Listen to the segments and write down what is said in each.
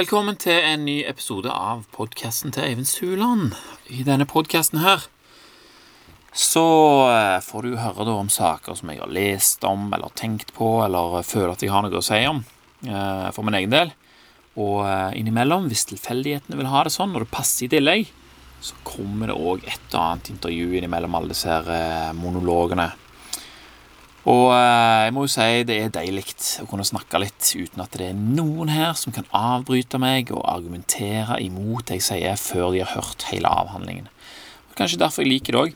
Velkommen til en ny episode av podkasten til Eivind Suland. I denne podkasten her så eh, får du høre da om saker som jeg har lest om eller tenkt på, eller føler at jeg har noe å si om eh, for min egen del. Og eh, innimellom, hvis tilfeldighetene vil ha det sånn, når det passer i tillegg, så kommer det òg et og annet intervju innimellom alle disse monologene. Og jeg må jo si det er deilig å kunne snakke litt uten at det er noen her som kan avbryte meg og argumentere imot det jeg sier, før de har hørt hele avhandlingen. Og Kanskje derfor jeg liker det òg.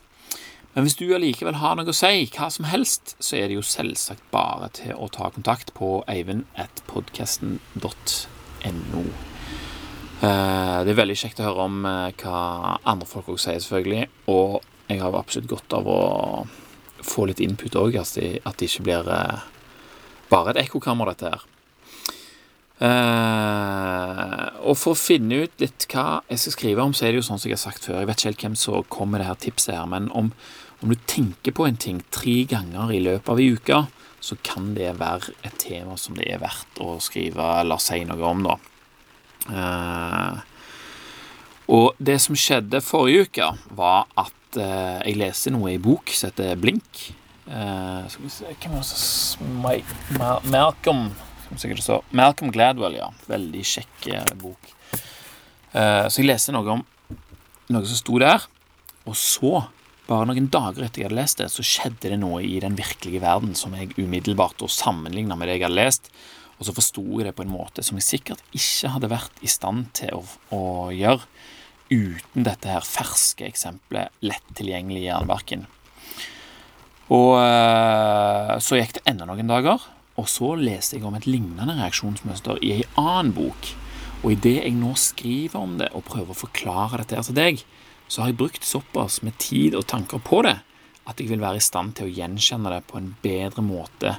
Men hvis du allikevel har noe å si, hva som helst, så er det jo selvsagt bare til å ta kontakt på eivind.podkasten.no. Det er veldig kjekt å høre om hva andre folk òg sier, selvfølgelig. Og jeg har absolutt godt av å få litt input òg, at, det ikke blir eh, bare et ekkokammer, dette her. Uh, og for å finne ut litt hva jeg skal skrive om, så er det jo sånn som jeg har sagt før. Jeg vet ikke helt hvem som kom med det her tipset her, men om, om, du tenker på en ting tre ganger i løpet av ei uke, så kan det være et tema som det er verdt å skrive eller si noe om, da. Uh, og det som skjedde forrige uke, var at uh, jeg leser noe i bok som heter Blink. Uh, skal vi se Hvem var det Malcolm så, Malcolm Gladwell, ja. Veldig kjekk uh, bok. så jeg leste noe om noe som sto der. Og så, bare noen dager etter jeg hadde lest det, så skjedde det noe i den virkelige verden som jeg umiddelbart sammenligna med det jeg hadde lest. Og så forsto jeg det på en måte som jeg sikkert ikke hadde vært i stand til å, å gjøre uten dette her ferske eksempelet lett tilgjengelig i jernbarken. Og eh, så gikk det enda noen dager, og så leste jeg om et lignende reaksjonsmønster i ei annen bok. Og idet jeg nå skriver om det og prøver å forklare dette her til deg, så har jeg brukt såpass med tid og tanker på det at jeg vil være i stand til å gjenkjenne det på en bedre måte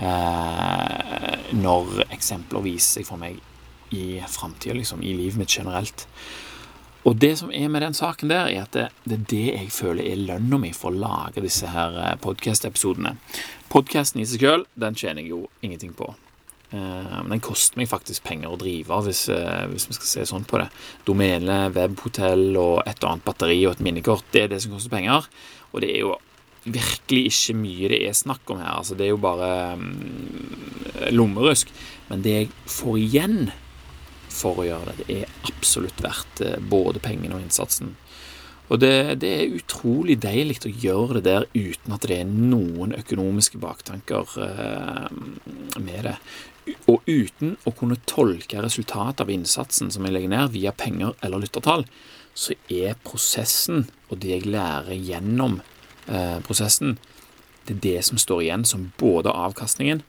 eh, når eksempler viser seg for meg i framtida, liksom, i livet mitt generelt. Og det som er med den saken der, er at det, det er det jeg føler er lønna mi for å lage disse her eh, podkast-episodene. Podkasten i seg sjøl, den tjener jeg jo ingenting på. Eh, den koster meg faktisk penger å drive, hvis, eh, hvis vi skal se sånn på det. Domene, webhotell og et og annet batteri og et minnekort, det er det som koster penger. Og det er jo virkelig ikke mye det er snakk om her. Altså, det er jo bare um, lommerusk. Men det jeg får igjen for å gjøre det. Det er absolutt verdt eh, både pengene og innsatsen. Og det, det, er utrolig deilig å gjøre det der uten at det er noen økonomiske baktanker eh, med det. Og uten å kunne tolke resultatet av innsatsen som jeg legger ned, via penger eller lyttertall, så er prosessen og det jeg lærer gjennom eh, prosessen, det er det som står igjen som både avkastningen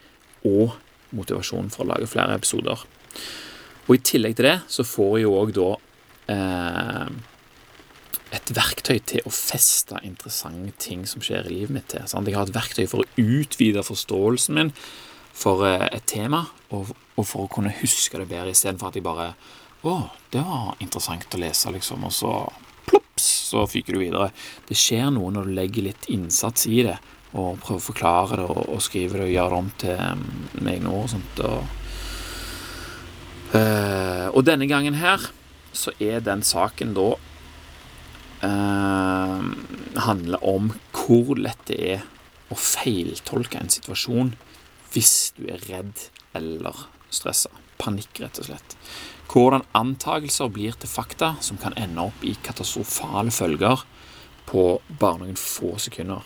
og motivasjonen for å lage flere episoder. Og i tillegg til det så får jeg jo òg da eh, et verktøy til å feste interessante ting som skjer i livet mitt til. Sant? Jeg har et verktøy for å utvide forståelsen min for eh, et tema, og, og, for å kunne huske det bedre, istedenfor at jeg bare Å, det var interessant å lese, liksom. Og så plops, så fyker du videre. Det skjer noe når du legger litt innsats i det, og prøver å forklare det og, og skrive det og gjøre det om til um, egne ord og sånt. og Uh, og denne gangen her så er den saken da uh, handler om hvor lett det er å feiltolke en situasjon hvis du er redd eller stressa. Panikk, rett og slett. Hvordan antakelser blir til fakta som kan ende opp i katastrofale følger på bare noen få sekunder.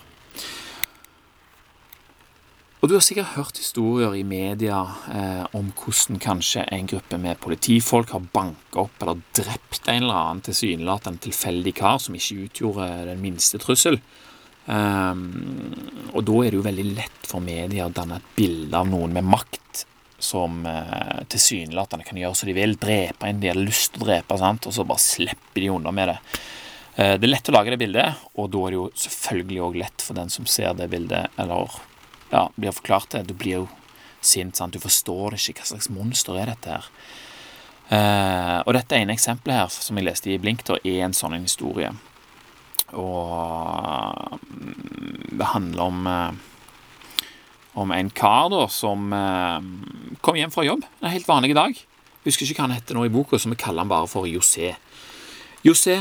Og du har sikkert hørt historier i media eh, om hvordan kanskje en gruppe med politifolk har banka opp eller drept en eller annen tilsynelatende tilfeldig kar som ikke utgjorde den minste trussel. Um, og da er det jo veldig lett for media å danne et bilde av noen med makt som eh, tilsynelatende kan gjøre som de vil, drepe en de har lyst til å drepe, sant? og så bare slipper de unna med det. Eh, det er lett å lage det bildet, og da er det jo selvfølgelig òg lett for den som ser det bildet, eller ja, blir forklart det. Du blir jo sint. sant? Du forstår ikke hva slags monster er dette her. Eh, og dette ene eksempelet her, som jeg leste i Blink, da, er en sånn historie. Og det handler om eh, om en kar da som eh, kom hjem fra jobb en helt vanlig dag. husker ikke hva han heter nå i boka, så vi kaller han bare for José. José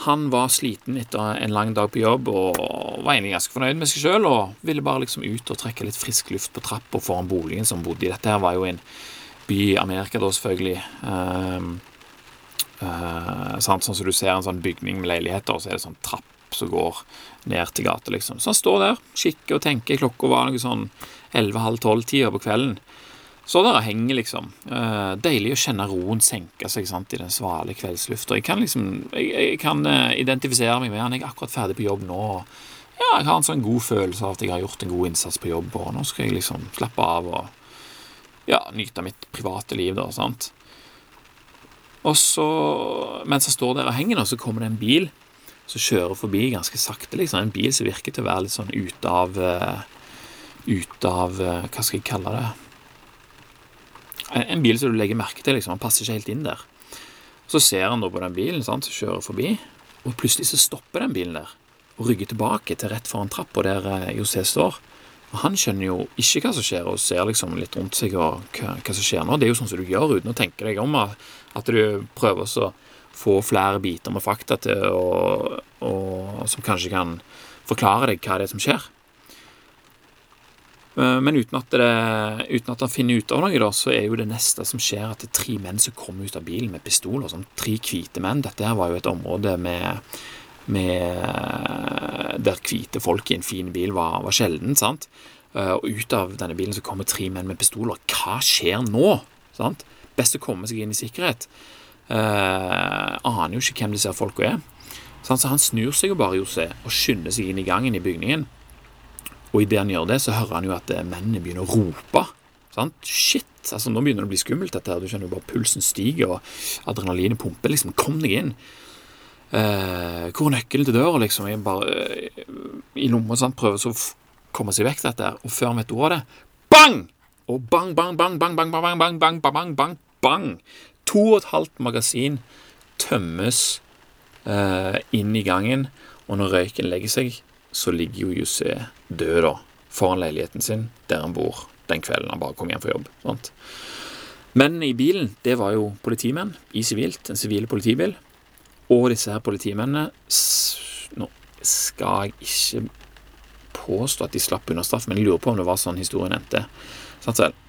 han var sliten etter en lang dag på jobb og var egentlig ganske fornøyd med seg sjøl og ville bare liksom ut og trekke litt frisk luft på trappa foran boligen som bodde i. Dette her var jo en by i Amerika, da, selvfølgelig. Um, uh, sånn som du ser en sånn bygning med leiligheter, og så er det sånn trapp som går ned til gata, liksom. Så han står der, kikker og tenker. Klokka var noe sånn 11-halv-12-tida på kvelden. Så der henger, liksom. Uh, deilig å kjenne roen senke seg sant, i den svale kveldslufta. Jeg kan liksom, jeg, jeg kan uh, identifisere meg med han. Jeg er akkurat ferdig på jobb nå. ja, Jeg har en sånn god følelse av at jeg har gjort en god innsats på jobb, og nå skal jeg liksom slappe av og ja, nyte mitt private liv, da. sant? Og så, mens jeg står der og henger, så kommer det en bil som kjører forbi ganske sakte. liksom, En bil som virker til å være litt sånn ute av uh, Ute av Hva skal jeg kalle det? En bil som du legger merke til, liksom. Han passer ikke helt inn der. Så ser han da på den bilen sant, som kjører forbi, og plutselig så stopper den bilen der og rygger tilbake til rett foran trappa der eh, José står. Og Han skjønner jo ikke hva som skjer, og ser liksom litt rundt seg og hva, som skjer nå. Det er jo sånn som du gjør uten å tenke deg om, at du prøver å få flere biter med fakta til, og, og, som kanskje kan forklare deg hva det er som skjer. Eh, men uten at, det, uten at han finner ut av noe, da, så er jo det neste som skjer, at det er tre menn som kommer ut av bilen med pistoler. Sånn tre hvite menn. Dette her var jo et område med, med der hvite folk i en fin bil var, var sjelden. sant? Eh, og ut av denne bilen så kommer tre menn med pistoler. Hva skjer nå? sant? Best å komme seg inn i sikkerhet. Uh, aner jo ikke hvem disse folka er. Så han snur seg jo bare, Jose, og skynder seg inn i gangen i bygningen. Og idet han gjør det, så hører han jo at eh, mennene begynner å rope. Sant? Shit! altså Nå begynner det å bli skummelt, dette her. Du kjenner jo bare pulsen stiger, og adrenalinet pumper. liksom, Kom deg inn! Eh, hvor er nøkkelen til døra, liksom? Jeg bare eh, I lomma sant, prøver så å komme seg vekk dette her. Og før han vet ordet av det, bang! Og bang, bang, bang, bang, bang, bang, bang, bang, bang, bang, bang. To og et halvt magasin tømmes eh, inn i gangen, og når røyken legger seg, så ligger jo Jussé død da, foran leiligheten sin der han bor den kvelden han bare kom hjem fra jobb. Sant? Mennene i bilen det var jo politimenn i sivilt, en sivil politibil. Og disse her politimennene Nå skal jeg ikke påstå at de slapp unna straff, men jeg lurer på om det var sånn historien endte.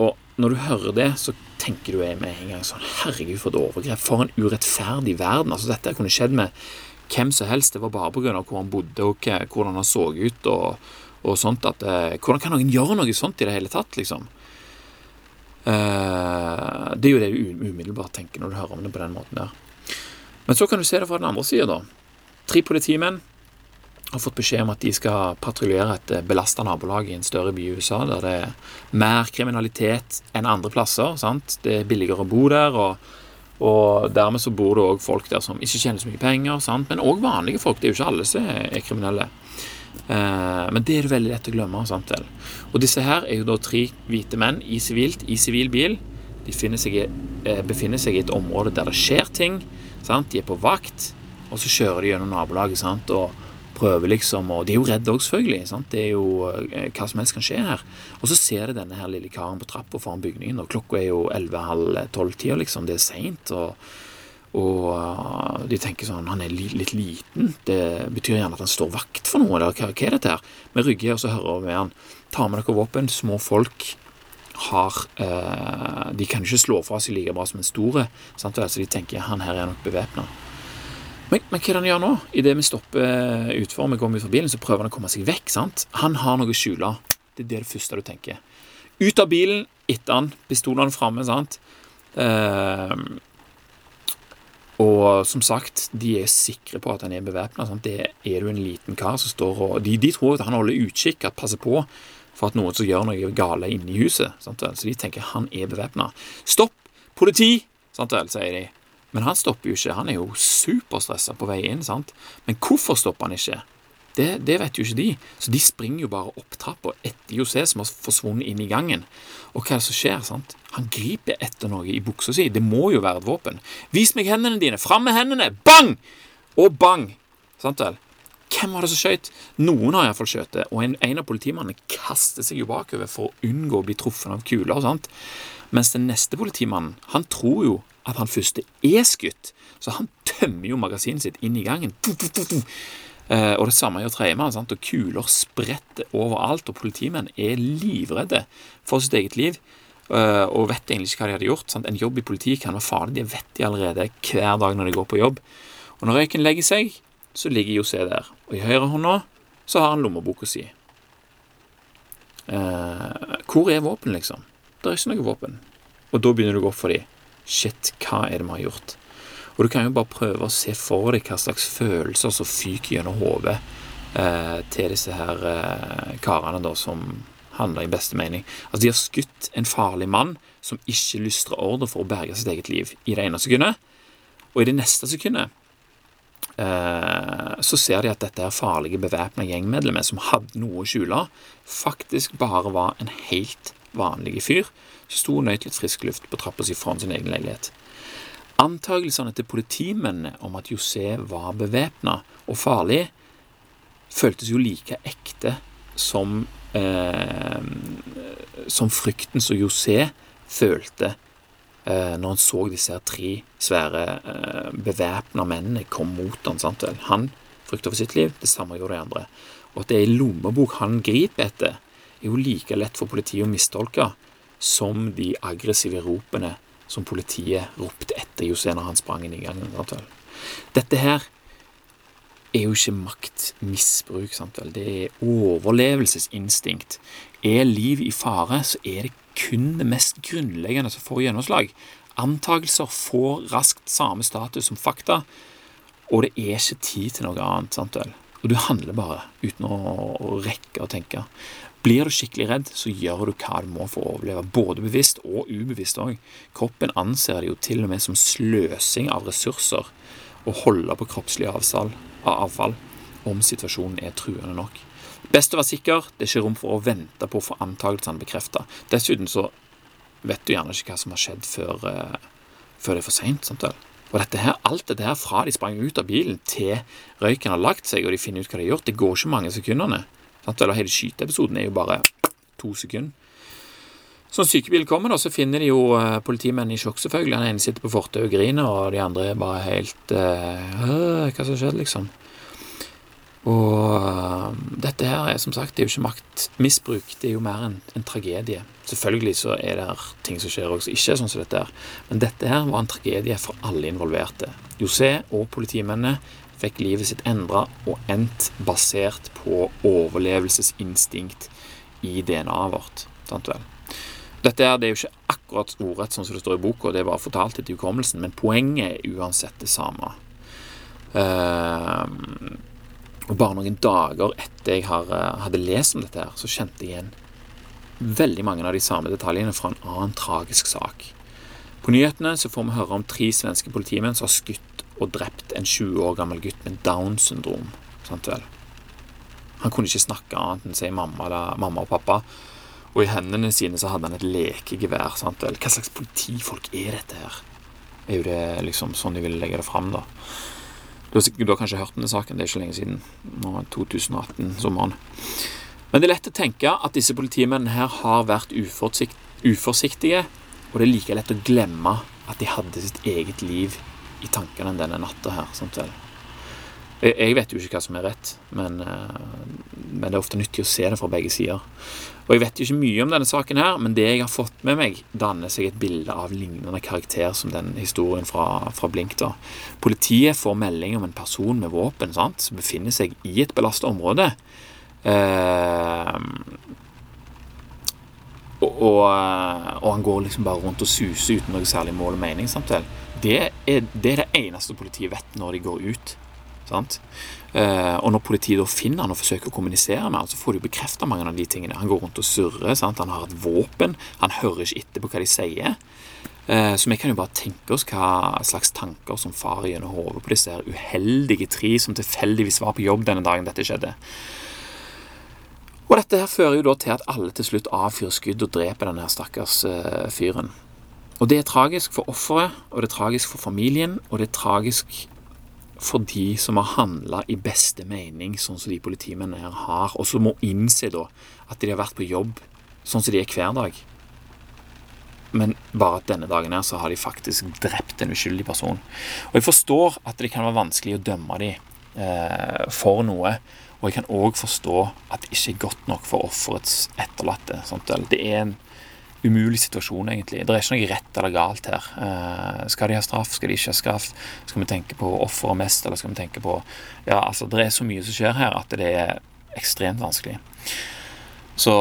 Og når du hører det, så tenker du med en gang sånn Herregud, for et overgrep. For en urettferdig verden. Altså, dette kunne skjedd med hvem som helst. Det var bare pga. hvor han bodde og hvordan han så ut og, og sånt. At, eh, hvordan kan noen gjøre noe sånt i det hele tatt, liksom? Eh, det er jo det du umiddelbart tenker når du hører om det på den måten der. Men så kan du se det fra den andre sida, da. Tre politimenn har fått beskjed om at de skal patruljere et eh, belasta nabolag i en større by i USA, der det er mer kriminalitet enn andre plasser. sant? Det er billigere å bo der. og og dermed så bor det òg folk der som ikke tjener så mye penger, sant? men òg vanlige folk. Det er jo ikke alle som er kriminelle. Eh, men det er det veldig lett å glemme. Sant? Og disse her er jo da tre hvite menn i sivilt, i sivil bil. De seg, eh, befinner seg i et område der det skjer ting. Sant? De er på vakt, og så kjører de gjennom nabolaget. Sant? Og prøver liksom Og de er jo redde òg, selvfølgelig. Sant? Det er jo eh, Hva som helst kan skje her. Og så ser de denne her lille karen på trappa foran bygningen, og klokka er jo 11.30-tida, liksom. Det er seint. Og, og uh, de tenker sånn Han er litt, liten. Det betyr gjerne at han står vakt for noe, eller hva, hva er dette her? Vi rygger, og så hører vi han. Ta med dere våpen. Små folk har uh, De kan ikke slå fra seg like bra som en store. Så de tenker han her er nok bevæpna. Men, men hva er det han gjør nå? Idet vi stopper eh, utfor vi kommer ut fra bilen, så prøver han å komme seg vekk. sant? Han har noe å skjule. Det er det, første du tenker. Ut av bilen etter han, pistolene framme, sant. Uh, og som sagt, de er sikre på at han er bevæpna. Det er jo en liten kar som står og De, de tror at han holder utkikk, at passer på for at noen som gjør noe gale inne i huset. Sant? Så de tenker han er bevæpna. Stopp! Politi! Sant? sier de. Men han stopper jo ikke. Han er jo superstressa på vei inn. sant? Men hvorfor stopper han ikke? Det, det, vet jo ikke de. Så de springer jo bare opp trappa etter José, som har forsvunnet inn i gangen. Og hva er det som skjer? sant? Han griper etter noe i buksa si. Det må jo være et våpen. Vis meg hendene dine! Fram med hendene! Bang! Og bang! Sant vel? Hvem var det som skjøt? Noen har iallfall det, og en, en, av politimannene kaster seg jo bakover for å unngå å bli truffet av kuler. sant? Mens den neste politimannen, han tror jo at han første er skutt, så han tømmer jo magasinet sitt inn i gangen. Eh, og det samme gjør tredjemann. Og kuler spretter overalt, og politimenn er livredde for sitt eget liv. Eh, og vet egentlig ikke hva de hadde gjort. Sant? En jobb i politiet kan være farlig, det vet de allerede hver dag når de går på jobb. Og når røyken legger seg, så ligger José der. Og i høyre hånda så har han lommeboka si. Eh, hvor er våpen, liksom? Det er ikke noe våpen. Og da begynner det å gå opp for dem. Shit, hva er det vi har gjort? Og du kan jo bare prøve å se for deg hva slags følelser som fyker gjennom hodet eh, til disse her eh, karene da, som handler i beste mening. Altså, de har skutt en farlig mann som ikke lystrer ordre for å berge sitt eget liv i det ene sekundet. Og i det neste sekundet eh, så ser de at dette er farlige bevæpna gjengmedlemmer som hadde noe å skjule, faktisk bare var en helt vanlig fyr sto og nøt litt frisk luft på trappa si foran sin egen leilighet. Antagelsene til politimennene om at José var bevæpna og farlig, føltes jo like ekte som, eh, som frykten som José følte eh, når han så disse tre svære eh, bevæpna mennene komme mot han, sant? Han frykta for sitt liv, det samme gjorde de andre. Og at det er ei lommebok han griper etter, er jo like lett for politiet å mistolke som de aggressive ropene som politiet ropte etter José når han sprang inn i gangen. Dette her er jo ikke maktmisbruk. Sant vel? Det er overlevelsesinstinkt. Er liv i fare, så er det kun det mest grunnleggende som får gjennomslag. Antakelser får raskt samme status som fakta, og det er ikke tid til noe annet. Sant vel? Og du handler bare uten å rekke å tenke. Blir du skikkelig redd, så gjør du hva du må for å overleve, både bevisst og ubevisst òg. Kroppen anser det jo til og med som sløsing av ressurser å holde på kroppslig avfall, avfall om situasjonen er truende nok. Best å være sikker, det er ikke rom for å vente på å få antakelsene bekrefta. Dessuten så vet du gjerne ikke hva som har skjedd før, uh, før det er for seint. Og dette her, alt dette her fra de sprang ut av bilen til røyken har lagt seg og de finner ut hva de har gjort, det går ikke mange sekundene. Eller hele skyteepisoden er jo bare to sekunder. Så når sykebilen kommer, da, så finner de jo uh, politimenn i sjokk, selvfølgelig. Den ene sitter på fortauet og griner, og de andre er bare helt uh, Hva som skjedde, liksom? Og uh, dette her er som sagt, det er jo ikke maktmisbruk, det er jo mer en, en tragedie. Selvfølgelig så er det ting som skjer også ikke sånn som dette her, men dette her var en tragedie for alle involverte. José og politimennene fikk livet sitt endra og endt basert på overlevelsesinstinkt i DNA-et vårt. Sant vel? Dette er, det er jo ikke akkurat ordrett sånn som det står i boka, det er bare fortalt etter hukommelsen, men poenget er uansett det samme. Uh, og bare noen dager etter jeg har, uh, hadde lest om dette, her, så kjente jeg igjen veldig mange av de samme detaljene fra en annen tragisk sak. På nyhetene så får vi høre om tre svenske politimenn som har skutt og drept en 20 år gammel gutt med Downs syndrom. Sant vel? Han kunne ikke snakke annet enn si mamma, eller, mamma og pappa. Og i hendene sine så hadde han et lekegevær. Sant vel? Hva slags politifolk er dette her? Er jo det liksom sånn de ville legge det fram, da? Du har, du har kanskje hørt om den saken, det er ikke lenge siden. Nå er 2018-sommeren. Men det er lett å tenke at disse politimennene her har vært uforsiktige, og det er like lett å glemme at de hadde sitt eget liv i tankene denne natta her. Vel? Jeg, jeg vet jo ikke hva som er rett, men, eh, men, det er ofte nyttig å se det fra begge sider. Og Jeg vet jo ikke mye om denne saken, her, men det jeg har fått med meg, danner seg et bilde av lignende karakter som den historien fra, fra Blink. da. Politiet får melding om en person med våpen sant, som befinner seg i et belastet område. Eh, og, og, og, han går liksom bare rundt og suser uten noe særlig mål og mening. Sant? Det er, det er, det eneste politiet vet når de går ut. Eh, og når politiet da finner han og forsøker å kommunisere med han, så får de bekrefta mange av de tingene. Han går rundt og surrer. Sant? Han har et våpen. Han hører ikke etter på hva de sier. Eh, så vi kan jo bare tenke oss hva slags tanker som farer gjennom hodet på disse uheldige tre som tilfeldigvis var på jobb denne dagen dette skjedde. Og dette her fører jo da til at alle til slutt avfyrer skudd og dreper denne stakkars uh, fyren. Og det er tragisk for offeret, og det er tragisk for familien, og det er tragisk for de som har handla i beste mening, sånn som de politimennene her har, og som må innse da at de har vært på jobb sånn som de er hver dag. men bare at denne dagen her så har de faktisk drept en uskyldig person. Og jeg forstår at det kan være vanskelig å dømme dem eh, for noe. Og jeg kan òg forstå at det ikke er godt nok for offerets etterlatte. Det er en umulig situasjon, egentlig. Det er ikke noe rett eller galt her. Eh, skal de ha straff, skal de ikke ha straff? Skal vi tenke på offeret mest, eller skal vi tenke på Ja, altså, det er så mye som skjer her at det er ekstremt vanskelig. Så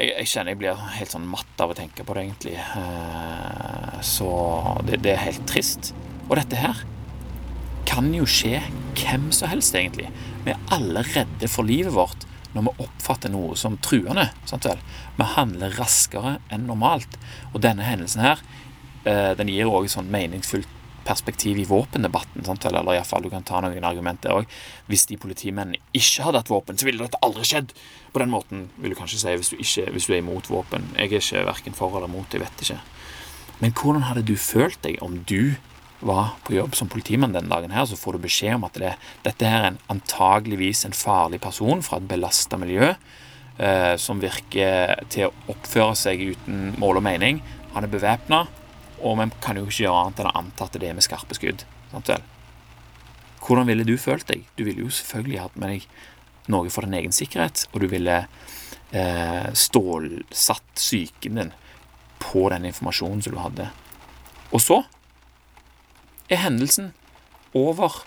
jeg, jeg, kjenner jeg blir helt sånn matt av å tenke på det, egentlig. Eh, så det, det, er helt trist. Og dette her kan jo skje hvem som helst, egentlig. Vi er alle redde for livet vårt når vi oppfatter noe som truende. Vi handler raskere enn normalt. Og denne hendelsen her, eh, den gir òg et sånn meningsfullt perspektiv i våpendebatten. Sant? Eller iallfall du kan ta noen argumenter òg. Hvis de politimennene ikke hadde hatt våpen, så ville dette aldri skjedd. På den måten vil du kanskje si hvis du, ikke, hvis du er imot våpen. Jeg er ikke verken for eller mot, jeg vet ikke. Men hvordan hadde du følt deg om du var på jobb som politimann denne dagen her, så får du beskjed om at det, dette her er antageligvis en farlig person fra et belasta miljø, eh, som virker til å oppføre seg uten mål og mening. Han er bevæpna, og vi kan jo ikke gjøre annet enn å anta at det er med skarpe skudd. Sant vel? Hvordan ville du følt deg? Du ville jo selvfølgelig hatt med deg noe for din egen sikkerhet, og du ville eh, stålsatt psyken din på den informasjonen som du hadde. Og så er hendelsen over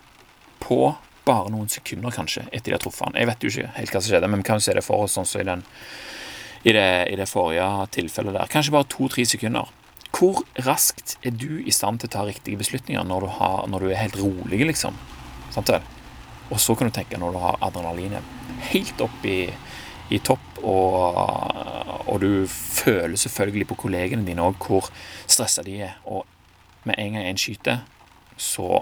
på bare noen sekunder, kanskje, etter de har truffet han. Jeg vet jo ikke helt hva som skjedde, men vi kan jo se det for oss sånn som i, den, i, det, i det forrige tilfellet der. Kanskje bare to-tre sekunder. Hvor raskt er du i stand til å ta riktige beslutninger når du, har, når du er helt rolig, liksom? Vel? Og så kan du tenke når du har adrenalinet helt opp i, i topp, og, og, du føler selvfølgelig på kollegene dine òg hvor stressa de er. Og med en gang en skyter, så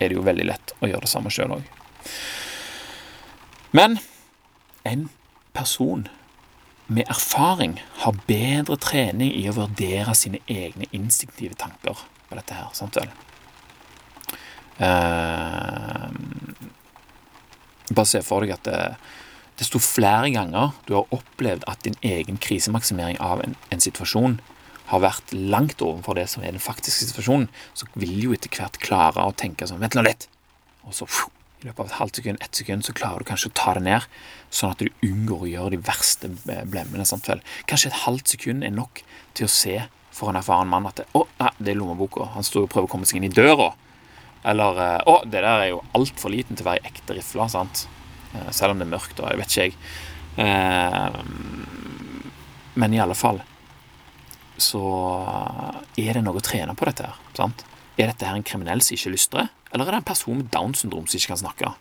er det jo veldig lett å gjøre det samme sjøl òg. Men en person med erfaring har bedre trening i å vurdere sine egne instinktive tanker på dette her. Sant vel? Uh, bare se for deg at det, desto flere ganger du har opplevd at din egen krisemaksimering av en, en, situasjon har vært langt overfor det som er den faktiske situasjonen, så vil jo etter hvert klare å tenke sånn Vent nå litt! Og så i løpet av et halvt sekund, ett sekund, så klarer du kanskje å ta det ned, sånn at du unngår å gjøre de verste blemmene. Sant vel? Kanskje et halvt sekund er nok til å se for en erfaren mann at det, å, nei, det er lommeboka. Han står og prøver å komme seg inn i døra. Eller å, det der er jo altfor liten til å være ekte rifle, sant. Eh, selv om det er mørkt, og jeg vet ikke jeg. Eh, men i alle fall så er det noe å trene på dette her. sant? Er dette her en kriminell som ikke lystrer, eller er det en person med Downs syndrom som ikke kan snakke?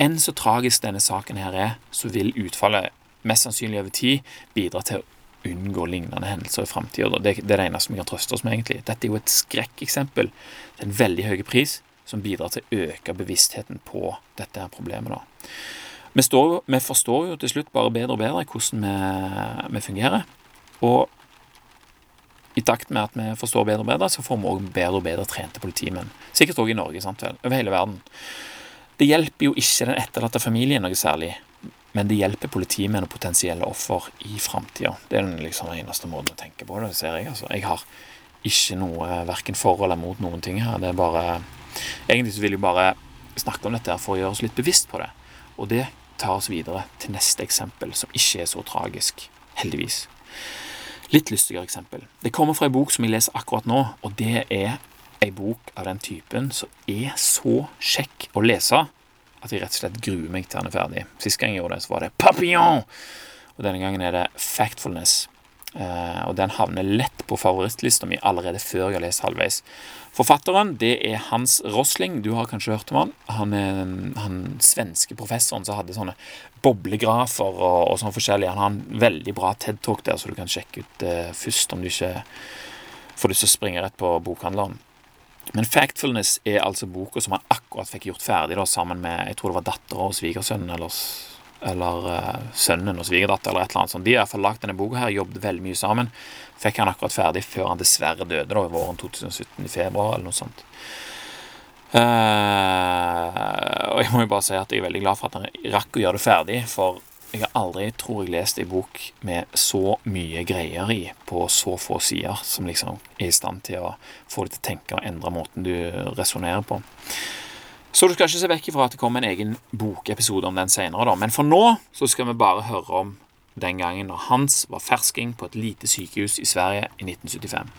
Enn så tragisk denne saken her er, så vil utfallet mest sannsynlig over tid bidra til å unngå lignende hendelser i framtida. Det, det, er det eneste vi kan trøste oss med, egentlig. Dette er jo et skrekkeksempel til en veldig høy pris som bidrar til å øke bevisstheten på dette her problemet. da. Vi, står, vi, forstår jo til slutt bare bedre og bedre hvordan vi, vi fungerer. Og i takt med at vi forstår bedre og bedre, så får vi òg bedre og bedre trente politimenn. Sikkert òg i Norge, sant vel, over hele verden. Det hjelper jo ikke den etterlatte familien noe særlig, men det hjelper politimenn og potensielle offer i framtida. Det er den liksom eneste måten å tenke på det, ser jeg. altså. Jeg har ikke noe verken for eller mot noen ting her. Det er bare Egentlig så vil jeg bare snakke om dette for å gjøre oss litt bevisst på det. Og det tar oss videre til neste eksempel, som ikke er så tragisk, heldigvis. Litt lystigere eksempel. Det kommer fra ei bok som jeg leser akkurat nå, og det er ei bok av den typen som er så kjekk å lese at jeg rett og slett gruer meg til den er ferdig. Sist gang jeg gjorde det, så var det Papillon! Og denne gangen er det Factfulness. Uh, og den havner lett på favorittlista mi allerede før jeg har lest halvveis. Forfatteren det er Hans Rosling. Du har kanskje hørt om han? Han er han svenske professoren som hadde sånne boblegrafer og, og sånn forskjellig. Han har en veldig bra TED-talk der, så du kan sjekke ut uh, først om du ikke får lyst til å springe rett på bokhandleren. Men Factfulness er altså boka som han akkurat fikk gjort ferdig da, sammen med jeg tror det var dattera og svigersønnen eller eller uh, sønnen og svigerdatter eller et eller annet sånt. De har iallfall lagd denne boka her, jobbet veldig mye sammen. Fikk han akkurat ferdig før han dessverre døde da, i våren 2017, i februar eller noe sånt. Uh, og jeg må jo bare si at jeg er veldig glad for at han rakk å gjøre det ferdig, for jeg har aldri, tror jeg, lest ei bok med så mye greier i på så få sider, som liksom er i stand til å få deg til å tenke og endre måten du resonnerer på. Så du skal ikke se vekk ifra at det kommer en egen bokepisode om den senere. Men for nå så skal vi bare høre om den gangen når Hans var fersking på et lite sykehus i Sverige i 1975.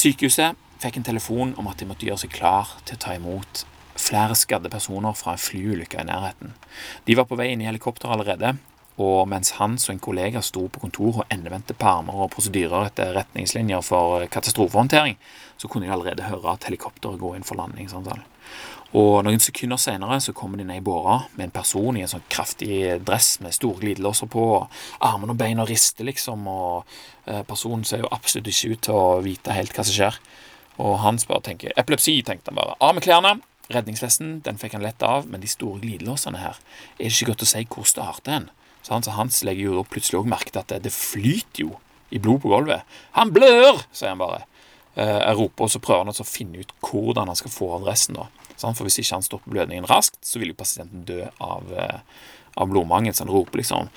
Sykehuset fikk en telefon om at de måtte gjøre seg klar til å ta imot flere skadde personer fra en flyulykke i nærheten. De var på vei inn i helikopter allerede, og mens Hans og en kollega sto på kontor og endevendte permer og prosedyrer etter retningslinjer for katastrofehåndtering, så kunne de allerede høre at helikopteret går inn for landing. Og noen sekunder senere så kommer de ned i båra med en person i en sånn kraftig dress med store glidelåser på, og armene og beina rister, liksom, og eh, personen ser jo absolutt ikke ut til å vite helt hva som skjer. Og Hans bare tenker Epilepsi, tenkte han bare. Av med klærne. Redningsvesten den fikk han lett av, men de store glidelåsene her er det ikke godt å si hvor starter en. Så Hans legger jo plutselig også merke til at det, det flyter jo i blod på gulvet. 'Han blør!' sier han bare. Eh, jeg roper, og så prøver han å finne ut hvordan han skal få av dressen. da. For hvis ikke han stopper blødningen raskt, så vil jo pasienten dø av, eh, av blodmangel. Så han roper liksom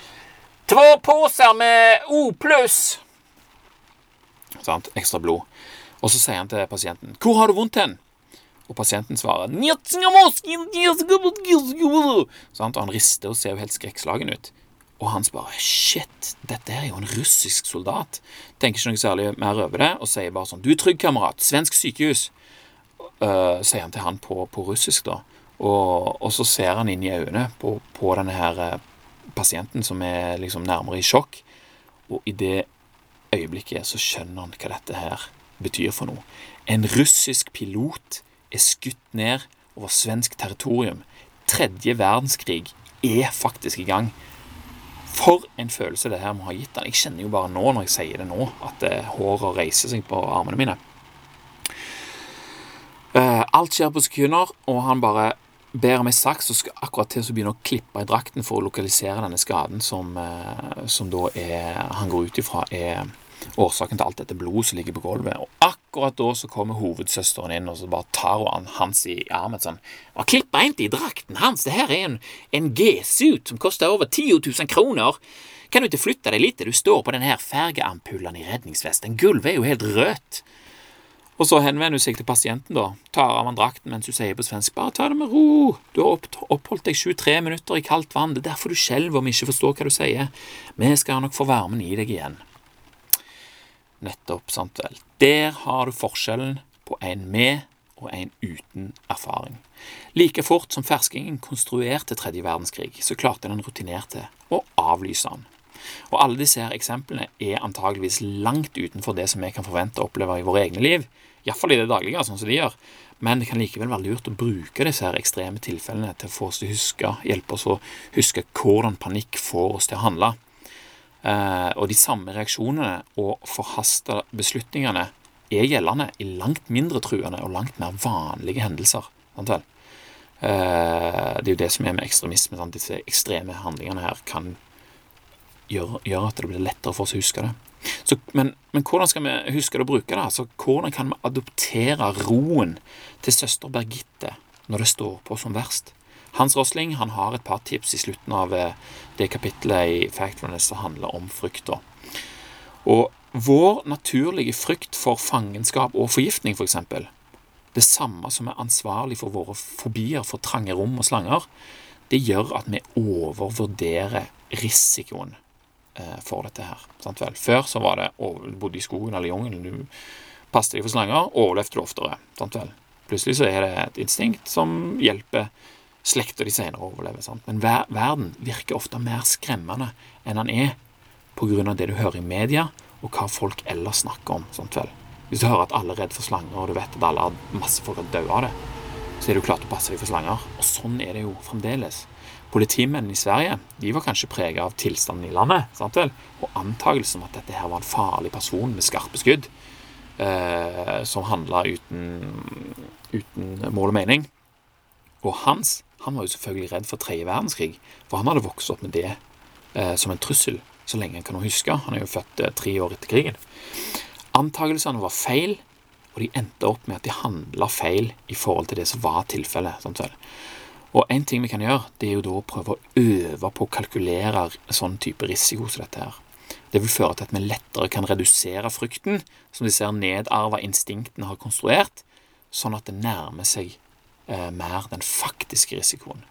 Två poser med O pluss! Ekstra blod. Og så sier han til pasienten 'Hvor har du vondt hen?' Og pasienten svarer Og han rister og ser jo helt skrekkslagen ut. Og han bare Shit, dette er jo en russisk soldat. Tenker ikke noe særlig mer over det og sier bare sånn Du er trygg, kamerat. Svensk sykehus uh, sier han til han på, på russisk, da. Og, og, så ser han inn i øynene på, på denne her uh, pasienten som er liksom nærmere i sjokk. Og i det øyeblikket så skjønner han hva dette her betyr for noe. En russisk pilot er skutt ned over svensk territorium. Tredje verdenskrig er faktisk i gang. For en følelse det her må ha gitt han. Jeg kjenner jo bare nå når jeg sier det nå, at uh, håret reiser seg på armene mine. Uh, alt skjer på sekunder, og han bare ber om ei saks og skal akkurat til å begynne å klippe i drakten for å lokalisere denne skaden som, uh, som da er, han går ut ifra er årsaken til alt dette blodet som ligger på gulvet. Og akkurat da så kommer hovedsøsteren inn og så bare tar hun hans i armen sånn og klipper inn i drakten hans! Det her er en, en G-suit som koster over 10 000 kroner!' Kan du ikke flytte deg litt? Du står på denne fergeampullen i redningsvesten. Gulvet er jo helt rødt. Og så henvender hun seg til pasienten, da, tar av han drakten mens hun sier på svensk bare ta det med ro, du har oppholdt deg 23 minutter i kaldt vann, det er derfor du skjelver om ikke forstår hva du sier, vi skal nok få varmen i deg igjen. Nettopp, sant vel. Der har du forskjellen på en med og en uten erfaring. Like fort som ferskingen konstruerte tredje verdenskrig, så klarte den rutinerte å avlyse den. Og alle disse her eksemplene er antageligvis langt utenfor det som vi kan forvente å oppleve i våre egne liv, iallfall i det daglige, sånn som de gjør. Men det kan likevel være lurt å bruke disse her ekstreme tilfellene til å få oss til å huske, hjelpe oss å huske hvordan panikk får oss til å handle. Eh, og de samme reaksjonene og forhasta beslutningene er gjeldende i langt mindre truende og langt mer vanlige hendelser. Sant vel? Eh, det er jo det som er med ekstremisme. Sant? Disse ekstreme handlingene her kan gjøre, gjør, at det blir lettere for oss å huske det. Så, men, men, hvordan skal vi huske det å bruke det? Altså, hvordan kan vi adoptere roen til søster Birgitte når det står på som verst? Hans Rosling han har et par tips i slutten av eh, det kapittelet i Factfulness som handler om frykta. Og vår naturlige frykt for fangenskap og forgiftning, f.eks., for det samme som er ansvarlig for våre fobier for trange rom og slanger, det gjør at vi overvurderer risikoen for dette her. Sant vel? Før så var det du bodde i skogen eller jungelen, du passet deg for slanger, overlevde du oftere. Sant vel? Plutselig så er det et instinkt som hjelper slekta di senere å overleve. Sant? Men ver verden virker ofte mer skremmende enn den er av det du hører i media, og hva folk ellers snakker om. Sant vel? Hvis du hører at alle er redd for slanger, og du vet at alle masse folk har dødd av det, så er du klart å passe deg for slanger. Og sånn er det jo fremdeles. Politimennene i Sverige de var kanskje preget av tilstanden i landet sant vel? og antakelsen om at dette her var en farlig person med skarpe skudd eh, som handla uten, uten, mål og mening. Og Hans han var jo selvfølgelig redd for tredje verdenskrig, for han hadde vokst opp med det eh, som en trussel så lenge han kan huske. Han er jo født eh, tre år etter krigen. Antakelsene var feil, og de endte opp med at de handla feil i forhold til det som var tilfellet. Og en ting vi kan gjøre, det er jo da å prøve å øve på å kalkulere sånn type risiko som dette her. Det vil føre til at vi lettere kan redusere frykten som disse nedarva instinktene har konstruert, sånn at det nærmer seg eh, mer den faktiske risikoen.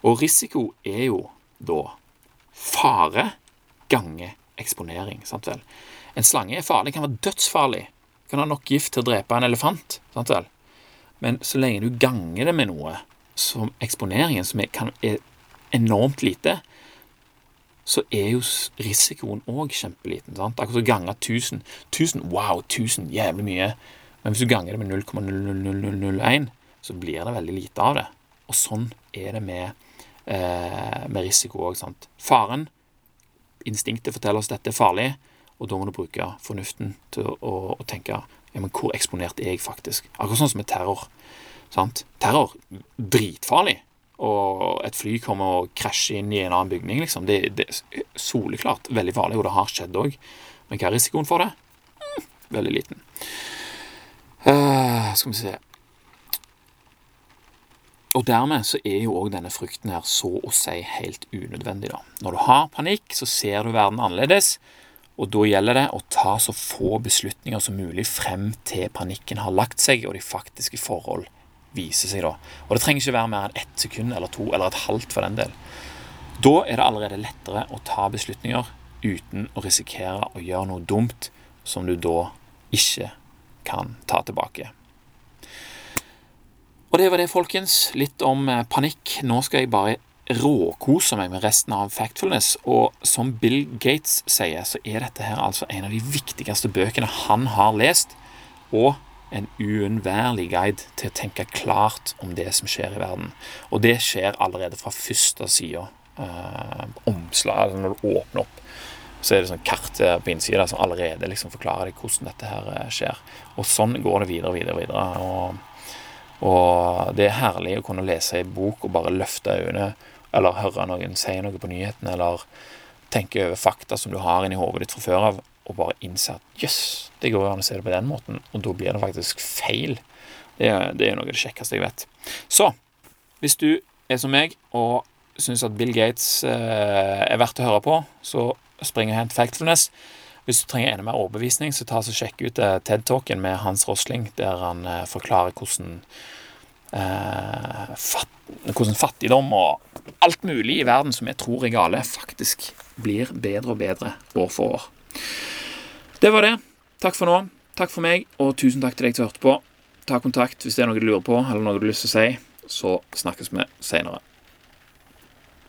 Og risiko er jo da fare ganger eksponering. sant vel? En slange er farlig, kan være dødsfarlig. Kan ha nok gift til å drepe en elefant. sant vel? Men så lenge du ganger det med noe som eksponeringen, som er, kan, er enormt lite, så er jo risikoen òg kjempeliten. sant? Akkurat som ganger 1000. 1000, wow, 1000, jævlig mye. Men hvis du ganger det med 0,00001, så blir det veldig lite av det. Og sånn er det med, eh, med risiko òg. Faren Instinktet forteller oss at dette er farlig, og da må du bruke fornuften til å, å tenke ja, men hvor eksponert er jeg faktisk? Akkurat sånn som med terror. Sant? Terror dritfarlig. Og et fly kommer og krasjer inn i en annen bygning. Liksom. Det, det er soleklart veldig farlig, og det har skjedd òg. Men hva er risikoen for det? Mm, veldig liten. Uh, skal vi se og dermed så er jo òg denne frykten her så å si helt unødvendig, da. Når du har panikk, så ser du verden annerledes, og da gjelder det å ta så få beslutninger som mulig frem til panikken har lagt seg, og de faktiske forhold viser seg, da. Og det trenger ikke være mer enn ett sekund eller to, eller et halvt for den del. Da er det allerede lettere å ta beslutninger uten å risikere å gjøre noe dumt som du da ikke kan ta tilbake. Og det var det, folkens. Litt om eh, panikk. Nå skal jeg bare råkose meg med resten av Factfulness. Og som Bill Gates sier, så er dette her altså en av de viktigste bøkene han har lest. Og en uunnværlig guide til å tenke klart om det som skjer i verden. Og det skjer allerede fra første side. Eh, omslag, altså når du åpner opp, så er det sånn kart på innsida som allerede liksom forklarer deg hvordan dette her eh, skjer. Og sånn går det videre, videre, videre. og og det er herlig å kunne lese ei bok og bare løfte øynene, eller høre noen si noe på nyhetene, eller tenke over fakta som du har inni hodet ditt fra før av, og bare innse at jøss, yes, det går jo an å se det på den måten, og da blir det faktisk feil. Det er, er noe av det kjekkeste jeg vet. Så hvis du er som meg og syns at Bill Gates eh, er verdt å høre på, så spring og hent Factfulness. Hvis du trenger enda mer overbevisning, så ta og sjekk ut eh, TED-talken med Hans Rosling, der han eh, forklarer hvordan, eh, fatt, hvordan fattigdom og alt mulig i verden som jeg tror er gale, faktisk blir bedre og bedre år for år. Det var det. Takk for nå. Takk for meg, og tusen takk til deg som hørte på. Ta kontakt hvis det er noe du lurer på, eller noe du har lyst til å si. Så snakkes vi seinere.